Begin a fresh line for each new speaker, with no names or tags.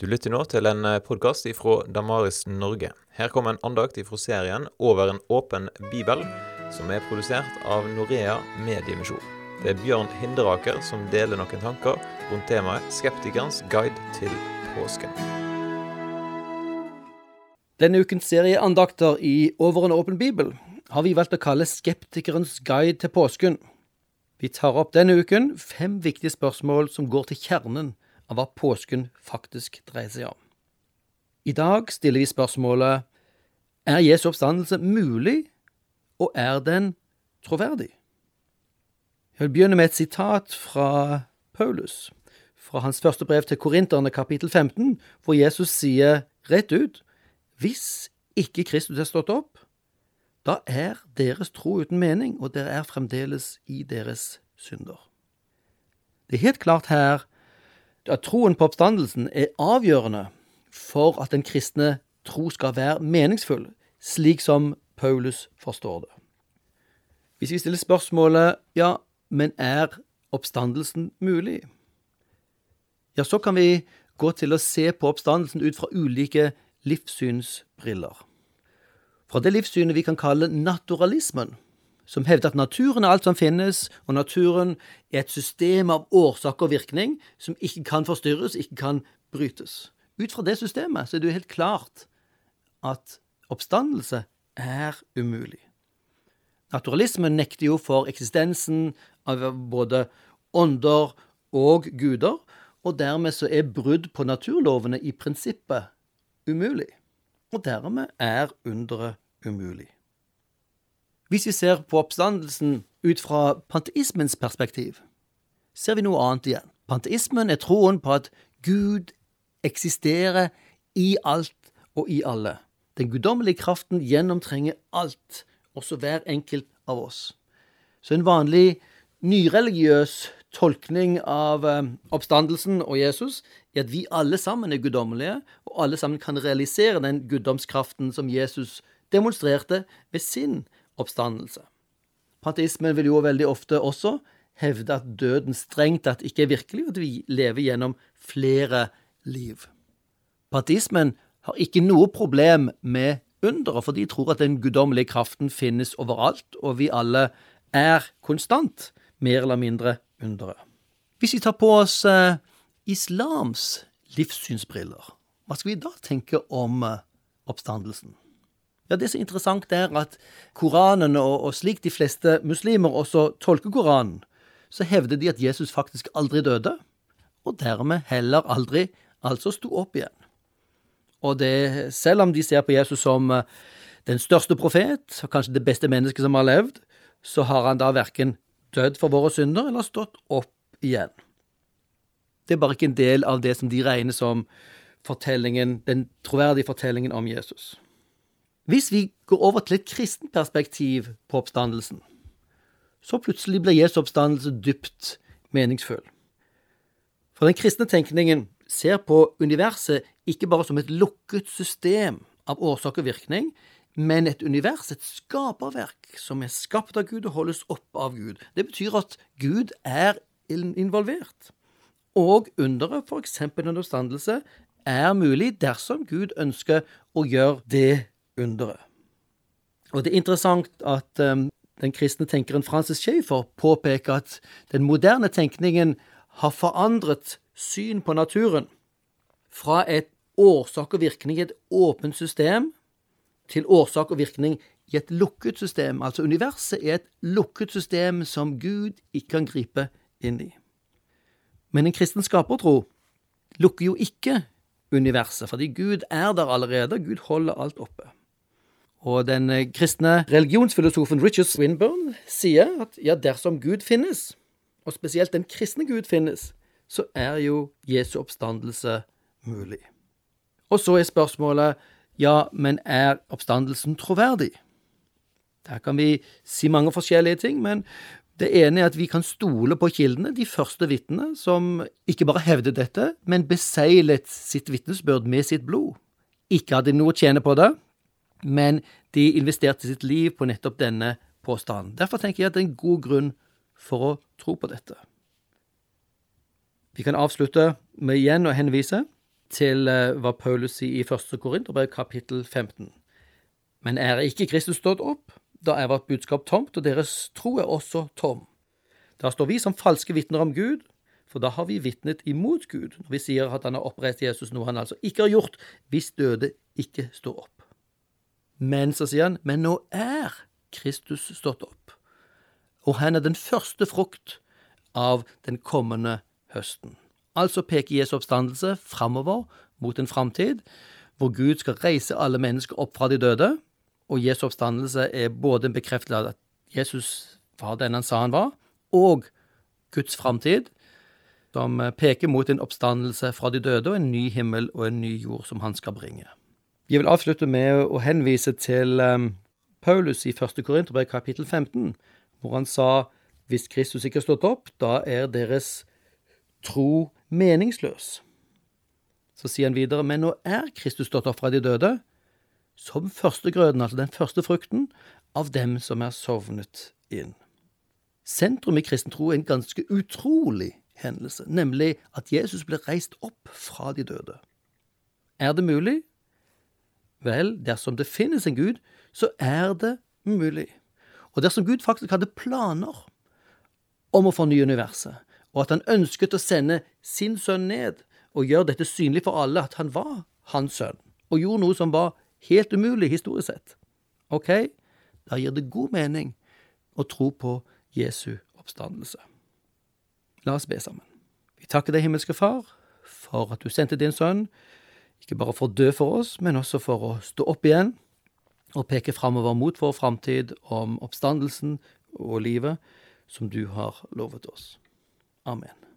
Du lytter nå til en podkast ifra Damaris Norge. Her kommer en andakt ifra serien Over en åpen bibel, som er produsert av Norea Mediemisjon. Det er Bjørn Hinderaker som deler noen tanker rundt temaet 'Skeptikerens guide til påsken'.
Denne ukens serie andakter i Over en åpen bibel har vi valgt å kalle 'Skeptikerens guide til påsken'. Vi tar opp denne uken fem viktige spørsmål som går til kjernen av hva påsken faktisk dreier seg om. I dag stiller vi spørsmålet er Jesu oppstandelse mulig, og er den troverdig? Jeg vil begynne med et sitat fra Paulus, fra hans første brev til korinterne kapittel 15, hvor Jesus sier rett ut hvis ikke Kristus er stått opp, da er deres tro uten mening, og dere er fremdeles i deres synder. Det er helt klart her at troen på oppstandelsen er avgjørende for at den kristne tro skal være meningsfull, slik som Paulus forstår det. Hvis vi stiller spørsmålet ja, men er oppstandelsen mulig? Ja, så kan vi gå til å se på oppstandelsen ut fra ulike livssynsbriller. Fra det livssynet vi kan kalle naturalismen, som hevder at naturen er alt som finnes, og naturen er et system av årsak og virkning som ikke kan forstyrres, ikke kan brytes. Ut fra det systemet så er det jo helt klart at oppstandelse er umulig. Naturalismen nekter jo for eksistensen av både ånder og guder, og dermed så er brudd på naturlovene i prinsippet umulig. Og dermed er underet umulig. Hvis vi ser på oppstandelsen ut fra panteismens perspektiv, ser vi noe annet igjen. Panteismen er troen på at Gud eksisterer i alt og i alle. Den guddommelige kraften gjennomtrenger alt, også hver enkelt av oss. Så en vanlig nyreligiøs tolkning av eh, oppstandelsen og Jesus er at vi alle sammen er guddommelige, og alle sammen kan realisere den guddomskraften som Jesus demonstrerte ved sin oppstandelse. Panteismen vil jo veldig ofte også hevde at døden strengt tatt ikke er virkelig, og at vi lever gjennom flere liv. Panteismen har ikke noe problem med underet, for de tror at den guddommelige kraften finnes overalt, og vi alle er konstant, mer eller mindre, underet. Hvis vi tar på oss eh, islams livssynsbriller, hva skal vi da tenke om eh, oppstandelsen? Ja, Det som er interessant, er at Koranen, og, og slik de fleste muslimer også tolker Koranen, så hevder de at Jesus faktisk aldri døde, og dermed heller aldri altså sto opp igjen. Og det, selv om de ser på Jesus som eh, den største profet, og kanskje det beste mennesket som har levd, så har han da verken dødd for våre synder eller stått opp igjen. Det er bare ikke en del av det som de regner som fortellingen, den troverdige fortellingen om Jesus. Hvis vi går over til et kristent perspektiv på oppstandelsen, så plutselig blir Jesu oppstandelse dypt meningsfull. For den kristne tenkningen ser på universet ikke bare som et lukket system av årsak og virkning, men et univers, et skaperverk, som er skapt av Gud og holdes oppe av Gud. Det betyr at Gud er involvert. Og underet, f.eks. en oppstandelse, er mulig dersom Gud ønsker å gjøre det underet. Og det er interessant at um, den kristne tenkeren Francis Schaefer påpeker at den moderne tenkningen har forandret syn på naturen fra et årsak og virkning i et åpent system til årsak og virkning i et lukket system. Altså universet er et lukket system som Gud ikke kan gripe inn i. Men en kristen skapertro lukker jo ikke universet, fordi Gud er der allerede, Gud holder alt oppe. Og den eh, kristne religionsfilosofen Richard Swinburne sier at ja, dersom Gud finnes, og spesielt den kristne Gud finnes, så er jo Jesu oppstandelse mulig. Og så er spørsmålet ja, men er oppstandelsen troverdig? Der kan vi si mange forskjellige ting, men det ene er at vi kan stole på kildene, de første vitnene, som ikke bare hevdet dette, men beseglet sitt vitnesbyrd med sitt blod. Ikke hadde noe å tjene på det, men de investerte sitt liv på nettopp denne påstanden. Derfor tenker jeg at det er en god grunn for å tro på dette. Vi kan avslutte med igjen å henvise til eh, hva Paulus sier i 1. Korinterbrev kapittel 15. Men er ikke Kristus stått opp, da er vårt budskap tomt, og deres tro er også tom. Da står vi som falske vitner om Gud, for da har vi vitnet imot Gud når vi sier at han har oppreist Jesus, noe han altså ikke har gjort, hvis døde ikke står opp. Men, så sier han, men nå er Kristus stått opp, og han er den første frukt av den kommende høsten. Altså peker Jesu oppstandelse framover mot en framtid hvor Gud skal reise alle mennesker opp fra de døde, og Jesu oppstandelse er både en bekreftelse av at Jesus var den han sa han var, og Guds framtid, som peker mot en oppstandelse fra de døde og en ny himmel og en ny jord som han skal bringe. Jeg vil avslutte med å henvise til um, Paulus i 1. Korinterbrev kapittel 15, hvor han sa hvis Kristus ikke har stått opp, da er deres tro meningsløs. Så sier han videre, men nå er Kristus stått opp fra de døde, som førstegrøden, altså den første frukten, av dem som er sovnet inn. Sentrum i kristen tro er en ganske utrolig hendelse, nemlig at Jesus ble reist opp fra de døde. Er det mulig? Vel, dersom det finnes en Gud, så er det mulig. Og dersom Gud faktisk hadde planer om å fornye universet, og at han ønsket å sende sin sønn ned og gjøre dette synlig for alle, at han var hans sønn, og gjorde noe som var helt umulig historisk sett, ok, da gir det god mening å tro på Jesu oppstandelse. La oss be sammen. Vi takker deg, himmelske Far, for at du sendte din sønn, ikke bare for å dø for oss, men også for å stå opp igjen og peke framover mot vår framtid om oppstandelsen og livet som du har lovet oss. Amen.